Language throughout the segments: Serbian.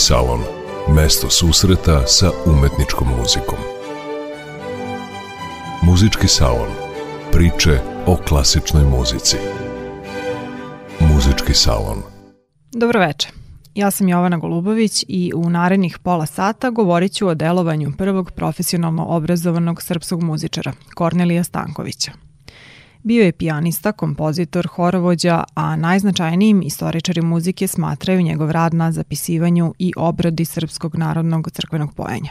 salon. Mesto susreta sa umetničkom muzikom. Muzički salon. Priče o klasičnoj muzici. Muzički salon. Dobro večer. Ja sam Jovana Golubović i u narednih pola sata govorit ću o delovanju prvog profesionalno obrazovanog srpskog muzičara, Kornelija Stankovića. Bio je pijanista, kompozitor, horovođa, a najznačajnijim istoričari muzike smatraju njegov rad na zapisivanju i obradi srpskog narodnog crkvenog pojenja.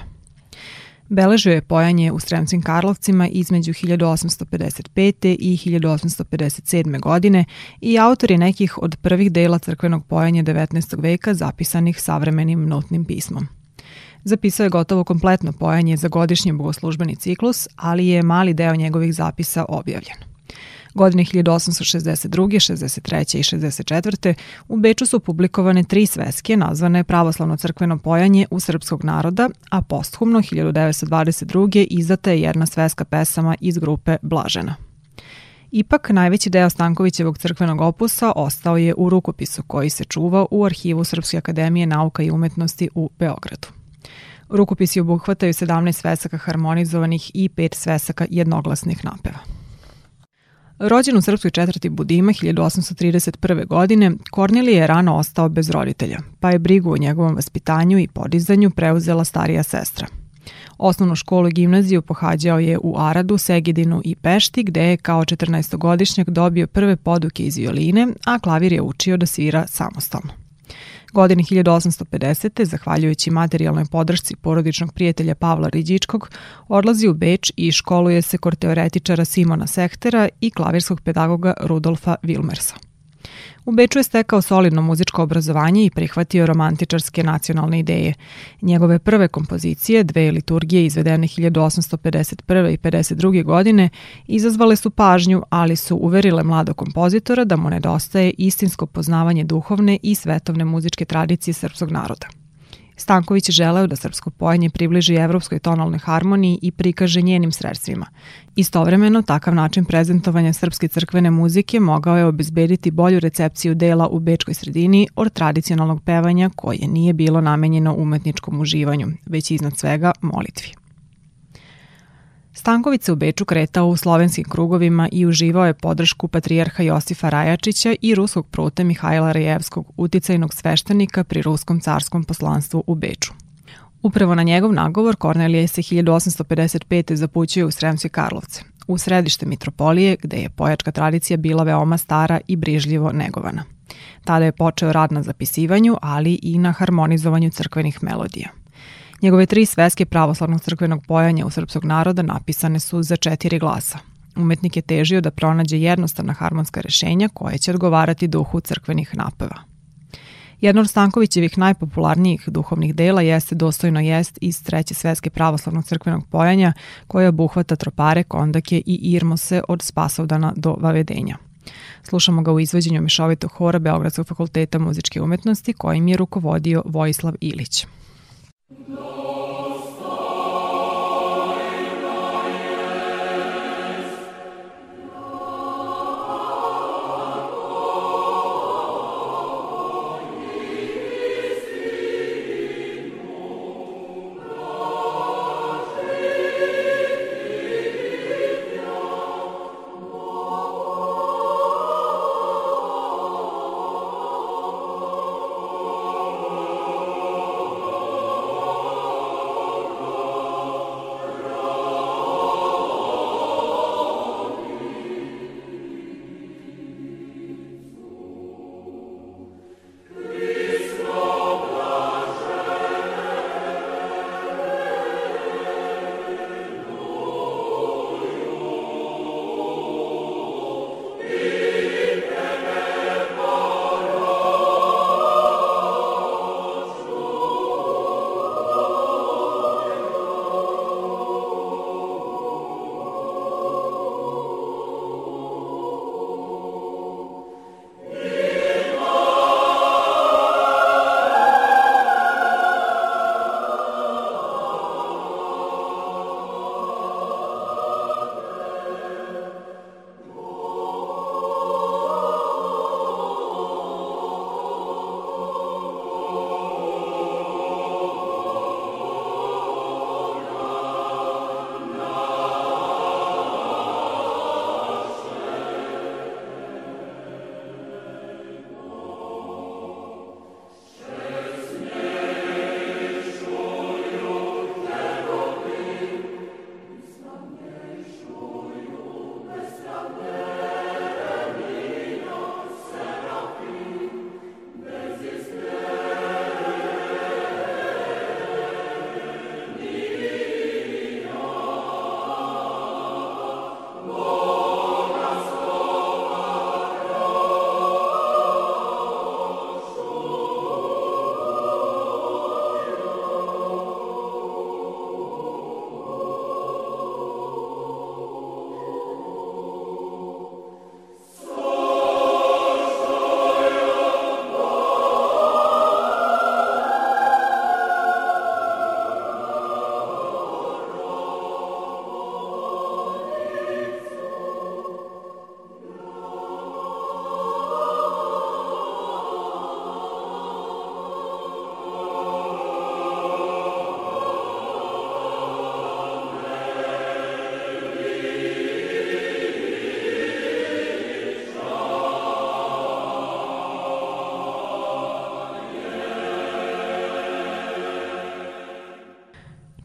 Beležio je pojanje u Sremcim Karlovcima između 1855. i 1857. godine i autor je nekih od prvih dela crkvenog pojanja 19. veka zapisanih savremenim notnim pismom. Zapisao je gotovo kompletno pojanje za godišnji bogoslužbeni ciklus, ali je mali deo njegovih zapisa objavljen. Godine 1862., 63. i 64. u Beču su publikovane tri sveske nazvane Pravoslavno crkveno pojanje u srpskog naroda, a posthumno 1922. izdata je jedna sveska pesama iz grupe Blažena. Ipak, najveći deo Stankovićevog crkvenog opusa ostao je u rukopisu koji se čuva u arhivu Srpske akademije nauka i umetnosti u Beogradu. Rukopisi obuhvataju 17 svesaka harmonizovanih i 5 svesaka jednoglasnih napeva. Rođen u srpskoj četvrti Budima 1831. godine, Kornelije je rano ostao bez roditelja, pa je brigu o njegovom vaspitanju i podizanju preuzela starija sestra. Osnovnu školu i gimnaziju pohađao je u Aradu, Segedinu i Pešti, gde je kao 14-godišnjak dobio prve poduke iz violine, a klavir je učio da svira samostalno. Godine 1850. zahvaljujući materijalnoj podršci porodičnog prijatelja Pavla Riđičkog, odlazi u Beč i školuje se kod teoretičara Simona Sehtera i klavirskog pedagoga Rudolfa Wilmersa. U Beču je stekao solidno muzičko obrazovanje i prihvatio romantičarske nacionalne ideje. Njegove prve kompozicije, dve liturgije izvedene 1851. i 52. godine, izazvale su pažnju, ali su uverile mladog kompozitora da mu nedostaje istinsko poznavanje duhovne i svetovne muzičke tradicije srpskog naroda. Stanković je želeo da srpsko pojenje približi evropskoj tonalnoj harmoniji i prikaže njenim sredstvima. Istovremeno, takav način prezentovanja srpske crkvene muzike mogao je obezbediti bolju recepciju dela u bečkoj sredini od tradicionalnog pevanja koje nije bilo namenjeno umetničkom uživanju, već iznad svega molitvi. Stanković se u Beču kretao u slovenskim krugovima i uživao je podršku patrijarha Josifa Rajačića i ruskog prute Mihajla Rejevskog, uticajnog sveštenika pri ruskom carskom poslanstvu u Beču. Upravo na njegov nagovor Kornelije se 1855. zapućuje u Sremske Karlovce, u središte mitropolije gde je pojačka tradicija bila veoma stara i brižljivo negovana. Tada je počeo rad na zapisivanju, ali i na harmonizovanju crkvenih melodija. Njegove tri sveske pravoslavnog crkvenog pojanja u srpskog naroda napisane su za četiri glasa. Umetnik je težio da pronađe jednostavna harmonska rešenja koje će odgovarati duhu crkvenih napeva. Jedno od Stankovićevih najpopularnijih duhovnih dela jeste Dostojno jest iz treće sveske pravoslavnog crkvenog pojanja koja obuhvata tropare, kondake i irmose od Spasovdana do Vavedenja. Slušamo ga u izvođenju mešovitog hora Beogradskog fakulteta muzičke umetnosti kojim je rukovodio Vojislav Ilić. No.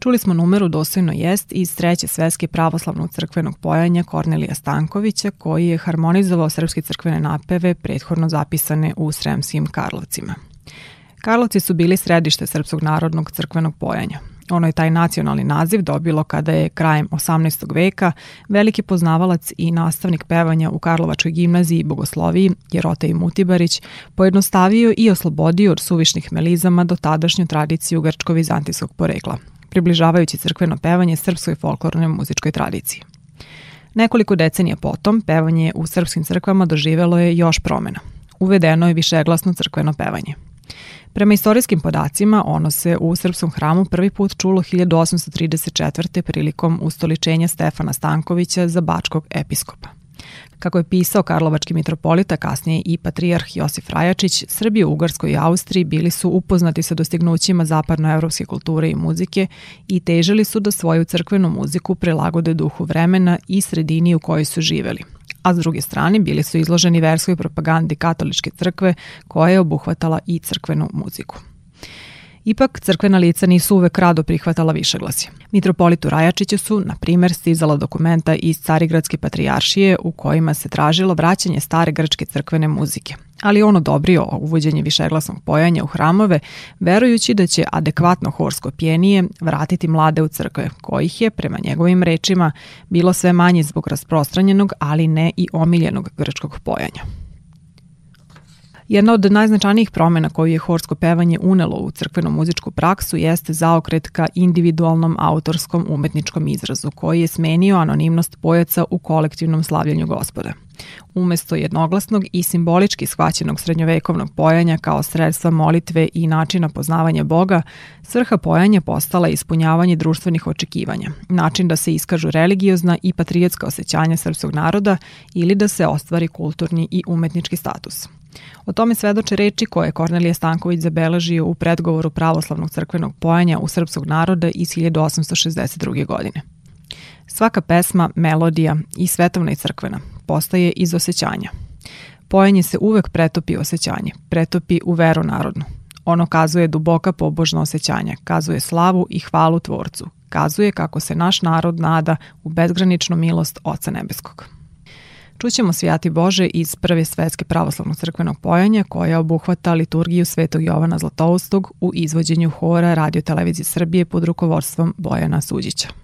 Čuli smo numeru Dostojno jest iz treće sveske pravoslavnog crkvenog pojanja Kornelija Stankovića koji je harmonizovao srpske crkvene napeve prethodno zapisane u Sremskim Karlovcima. Karlovci su bili središte srpskog narodnog crkvenog pojanja. Ono je taj nacionalni naziv dobilo kada je krajem 18. veka veliki poznavalac i nastavnik pevanja u Karlovačkoj gimnaziji i bogosloviji Jerotej Mutibarić pojednostavio i oslobodio od suvišnih melizama do tadašnju tradiciju grčko-vizantijskog porekla, približavajući crkveno pevanje srpskoj folklornoj muzičkoj tradiciji. Nekoliko decenija potom, pevanje u srpskim crkvama doživelo je još promena. Uvedeno je višeglasno crkveno pevanje. Prema istorijskim podacima, ono se u Srpskom hramu prvi put čulo 1834. prilikom ustoličenja Stefana Stankovića za bačkog episkopa. Kako je pisao Karlovački mitropolita, kasnije i patrijarh Josif Rajačić, Srbi u Ugarskoj i Austriji bili su upoznati sa dostignućima zapadnoevropske kulture i muzike i težili su da svoju crkvenu muziku prilagode duhu vremena i sredini u kojoj su živeli, a s druge strane bili su izloženi verskoj propagandi katoličke crkve koja je obuhvatala i crkvenu muziku. Ipak, crkvena lica nisu uvek rado prihvatala višeglasje. Mitropolitu Rajačiću su, na primer, stizala dokumenta iz Carigradske patrijaršije u kojima se tražilo vraćanje stare grčke crkvene muzike, ali on odobrio uvođenje višeglasnog pojanja u hramove, verujući da će adekvatno horsko pjenije vratiti mlade u crkve, kojih je, prema njegovim rečima, bilo sve manje zbog rasprostranjenog, ali ne i omiljenog grčkog pojanja. Jedna od najznačajnijih promena koju je horsko pevanje unelo u crkvenu muzičku praksu jeste zaokret ka individualnom autorskom umetničkom izrazu, koji je smenio anonimnost pojaca u kolektivnom slavljanju gospoda. Umesto jednoglasnog i simbolički shvaćenog srednjovekovnog pojanja kao sredstva molitve i načina poznavanja Boga, svrha pojanja postala ispunjavanje društvenih očekivanja, način da se iskažu religiozna i patriotska osjećanja srpskog naroda ili da se ostvari kulturni i umetnički status. O tome svedoče reči koje je Kornelije Stanković zabeležio u predgovoru pravoslavnog crkvenog pojanja u srpskog naroda iz 1862. godine. Svaka pesma, melodija i svetovna i crkvena postaje iz osjećanja. Pojanje se uvek pretopi osjećanje, pretopi u veru narodnu. Ono kazuje duboka pobožna osjećanja, kazuje slavu i hvalu Tvorcu, kazuje kako se naš narod nada u bezgraničnu milost Oca Nebeskog. Čućemo Svijati Bože iz Prve svetske pravoslavnog crkvenog pojanja koja obuhvata liturgiju Svetog Jovana Zlatoustog u izvođenju hora Radio Televizije Srbije pod rukovodstvom Bojana Suđića.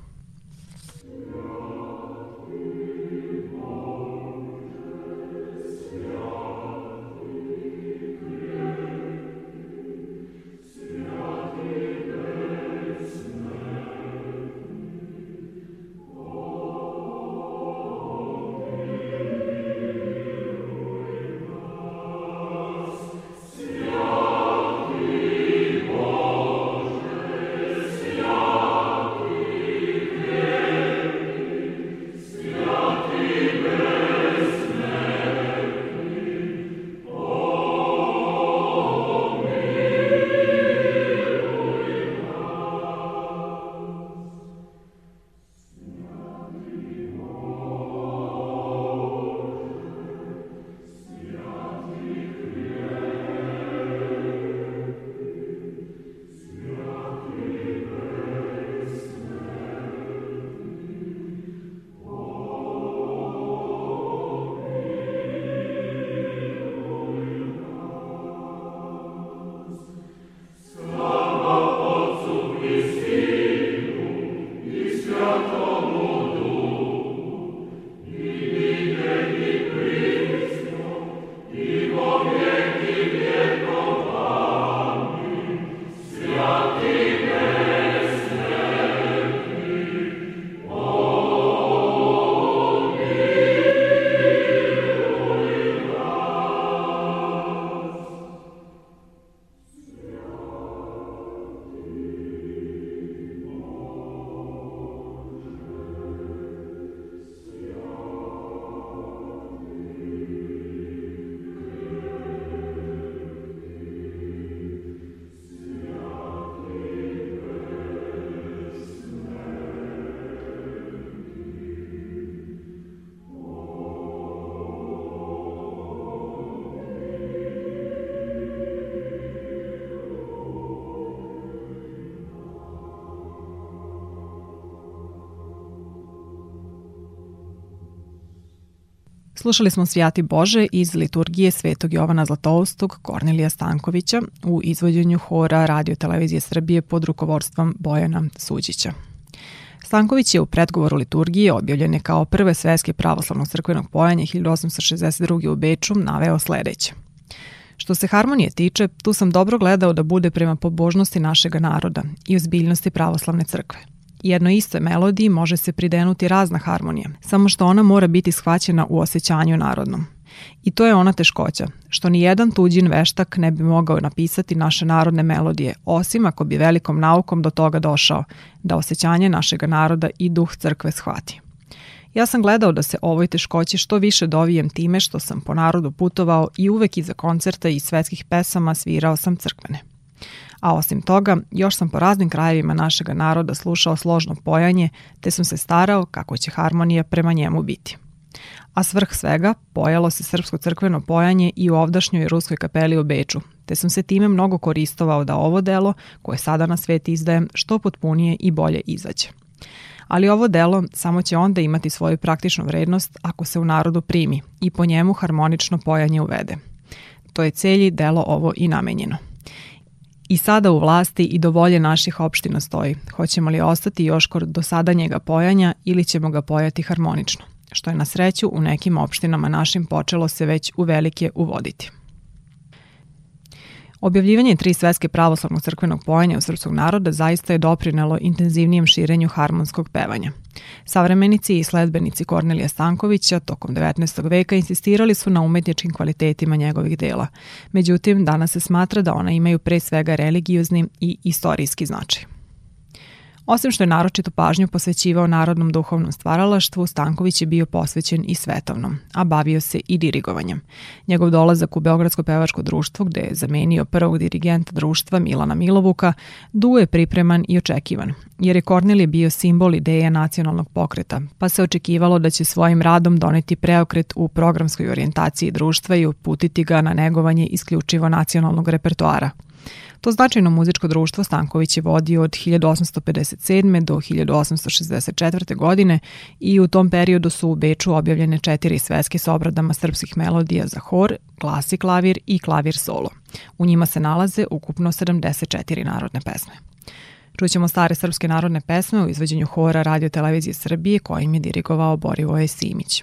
Slušali smo Svijati Bože iz liturgije Svetog Jovana Zlatoustog Kornelija Stankovića u izvođenju hora Radio Televizije Srbije pod rukovodstvom Bojana Suđića. Stanković je u predgovoru liturgije objavljene kao prve sveske pravoslavnog crkvenog pojanja 1862. u Beču naveo sledeće. Što se harmonije tiče, tu sam dobro gledao da bude prema pobožnosti našega naroda i ozbiljnosti pravoslavne crkve. Jednoj istoj melodiji može se pridenuti razna harmonija, samo što ona mora biti shvaćena u osjećanju narodnom. I to je ona teškoća, što ni jedan tuđin veštak ne bi mogao napisati naše narodne melodije, osim ako bi velikom naukom do toga došao, da osjećanje našega naroda i duh crkve shvati. Ja sam gledao da se ovoj teškoći što više dovijem time što sam po narodu putovao i uvek iza koncerta i svetskih pesama svirao sam crkvene. A osim toga, još sam po raznim krajevima našega naroda slušao složno pojanje, te sam se starao kako će harmonija prema njemu biti. A svrh svega, pojalo se srpsko crkveno pojanje i u ovdašnjoj ruskoj kapeli u Beču, te sam se time mnogo koristovao da ovo delo, koje sada na svet izdajem, što potpunije i bolje izađe ali ovo delo samo će onda imati svoju praktičnu vrednost ako se u narodu primi i po njemu harmonično pojanje uvede. To je celji delo ovo i namenjeno. I sada u vlasti i do volje naših opština stoji, hoćemo li ostati još kod do sada njega pojanja ili ćemo ga pojati harmonično, što je na sreću u nekim opštinama našim počelo se već u velike uvoditi. Objavljivanje tri svetske pravoslavnog crkvenog pojanja u srpskog naroda zaista je doprinelo intenzivnijem širenju harmonskog pevanja. Savremenici i sledbenici Kornelija Stankovića tokom 19. veka insistirali su na umetničkim kvalitetima njegovih dela. Međutim, danas se smatra da ona imaju pre svega religiozni i istorijski značaj. Osim što je naročito pažnju posvećivao narodnom duhovnom stvaralaštvu, Stanković je bio posvećen i svetovnom, a bavio se i dirigovanjem. Njegov dolazak u Beogradsko pevačko društvo, gde je zamenio prvog dirigenta društva Milana Milovuka, dugo je pripreman i očekivan, jer je Kornelije bio simbol ideje nacionalnog pokreta, pa se očekivalo da će svojim radom doneti preokret u programskoj orijentaciji društva i uputiti ga na negovanje isključivo nacionalnog repertoara – To značajno muzičko društvo Stanković je vodio od 1857. do 1864. godine i u tom periodu su u Beču objavljene četiri sveske s obradama srpskih melodija za hor, glasi klavir i klavir solo. U njima se nalaze ukupno 74 narodne pesme. Čućemo stare srpske narodne pesme u izvođenju hora Radio Televizije Srbije kojim je dirigovao Borivoje Simić.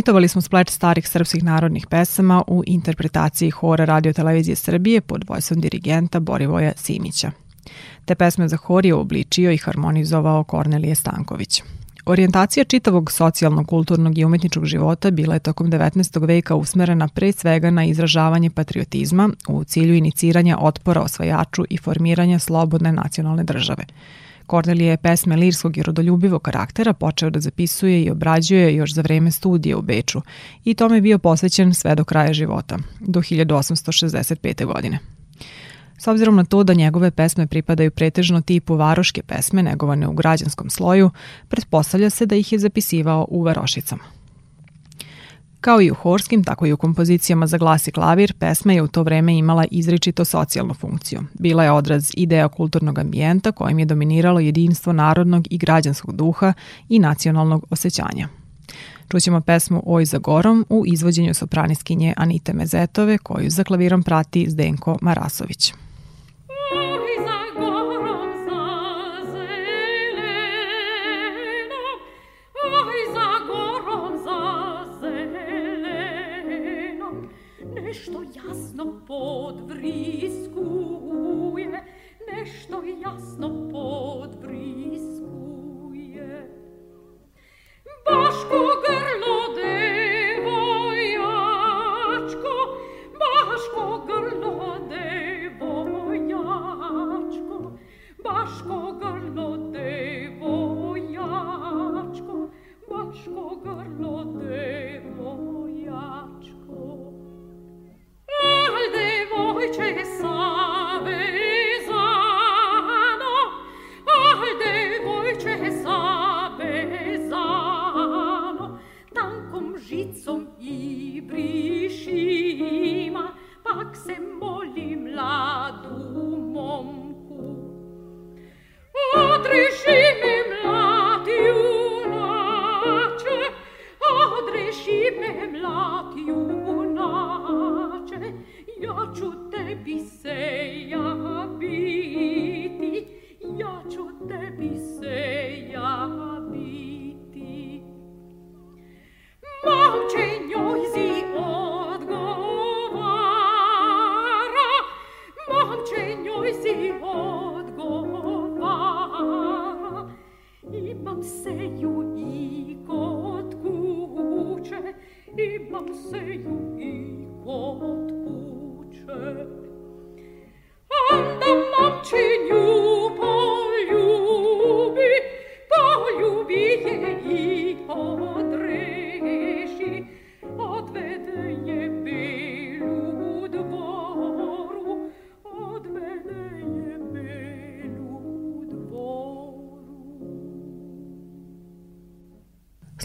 Emitovali smo splet starih srpskih narodnih pesama u interpretaciji hora Radio Televizije Srbije pod vojstvom dirigenta Borivoja Simića. Te pesme za hor je obličio i harmonizovao Kornelije Stanković. Orijentacija čitavog socijalnog, kulturnog i umetničkog života bila je tokom 19. veka usmerena pre svega na izražavanje patriotizma u cilju iniciranja otpora osvajaču i formiranja slobodne nacionalne države – Kornelije je pesme lirskog i rodoljubivog karaktera počeo da zapisuje i obrađuje još za vreme studija u Beču i tome je bio posvećen sve do kraja života, do 1865. godine. S obzirom na to da njegove pesme pripadaju pretežno tipu varoške pesme negovane u građanskom sloju, pretpostavlja se da ih je zapisivao u varošicama. Kao i u horskim, tako i u kompozicijama za glas i klavir, pesma je u to vreme imala izričito socijalnu funkciju. Bila je odraz ideja kulturnog ambijenta kojim je dominiralo jedinstvo narodnog i građanskog duha i nacionalnog osjećanja. Čućemo pesmu Oj za gorom u izvođenju sopraniskinje Anite Mezetove koju za klavirom prati Zdenko Marasović.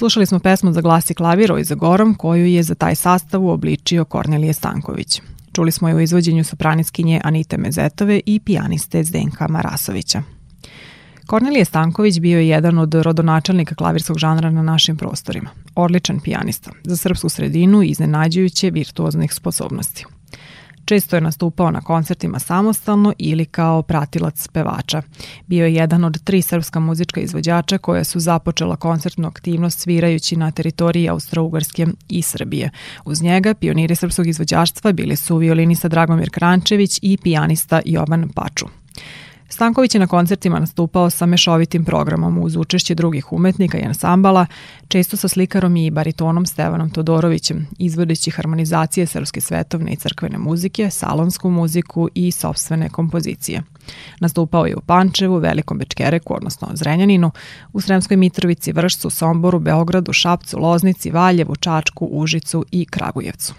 Slušali smo pesmu za glas i klaviro i za gorom koju je za taj sastav uobličio Kornelije Stanković. Čuli smo je u izvođenju sopraniskinje Anite Mezetove i pijaniste Zdenka Marasovića. Kornelije Stanković bio je jedan od rodonačelnika klavirskog žanra na našim prostorima. Odličan pijanista, za srpsku sredinu i iznenađujuće virtuoznih sposobnosti. Često je nastupao na koncertima samostalno ili kao pratilac pevača. Bio je jedan od tri srpska muzička izvođača koja su započela koncertnu aktivnost svirajući na teritoriji Austro-Ugarske i Srbije. Uz njega pioniri srpskog izvođaštva bili su violinista Dragomir Krančević i pijanista Jovan Paču. Stanković je na koncertima nastupao sa mešovitim programom uz učešće drugih umetnika i ansambala, često sa slikarom i baritonom Stevanom Todorovićem, izvodeći harmonizacije srpske svetovne i crkvene muzike, salonsku muziku i sobstvene kompozicije. Nastupao je u Pančevu, Velikom Bečkereku, odnosno Zrenjaninu, u Sremskoj Mitrovici, Vršcu, Somboru, Beogradu, Šapcu, Loznici, Valjevu, Čačku, Užicu i Kragujevcu.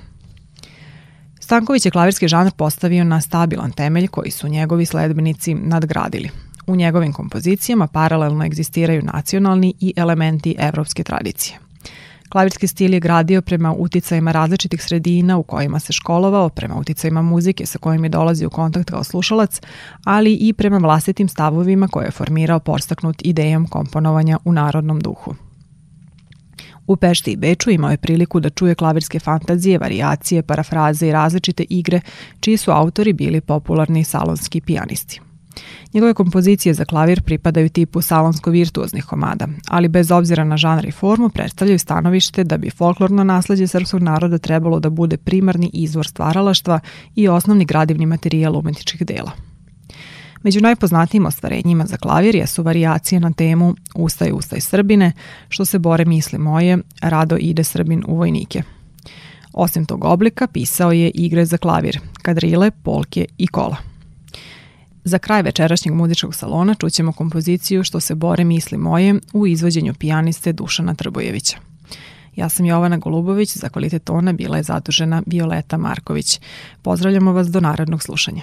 Stanković je klavirski žanr postavio na stabilan temelj koji su njegovi sledbenici nadgradili. U njegovim kompozicijama paralelno egzistiraju nacionalni i elementi evropske tradicije. Klavirski stil je gradio prema uticajima različitih sredina u kojima se školovao, prema uticajima muzike sa kojim je dolazi u kontakt kao slušalac, ali i prema vlastitim stavovima koje je formirao podstaknut idejom komponovanja u narodnom duhu. U Pešti i Beču imao je priliku da čuje klavirske fantazije, varijacije, parafraze i različite igre, čiji su autori bili popularni salonski pijanisti. Njegove kompozicije za klavir pripadaju tipu salonsko-virtuoznih komada, ali bez obzira na žanr i formu predstavljaju stanovište da bi folklorno nasledđe srpskog naroda trebalo da bude primarni izvor stvaralaštva i osnovni gradivni materijal umetničkih dela. Među najpoznatijim ostvarenjima za klavir su variacije na temu Ustaj, ustaj Srbine, što se bore misli moje, rado ide Srbin u vojnike. Osim tog oblika, pisao je igre za klavir, kadrile, polke i kola. Za kraj večerašnjeg muzičkog salona čućemo kompoziciju Što se bore misli moje u izvođenju pijaniste Dušana Trbojevića. Ja sam Jovana Golubović, za kvalitet tona bila je zadužena Violeta Marković. Pozdravljamo vas do narodnog slušanja.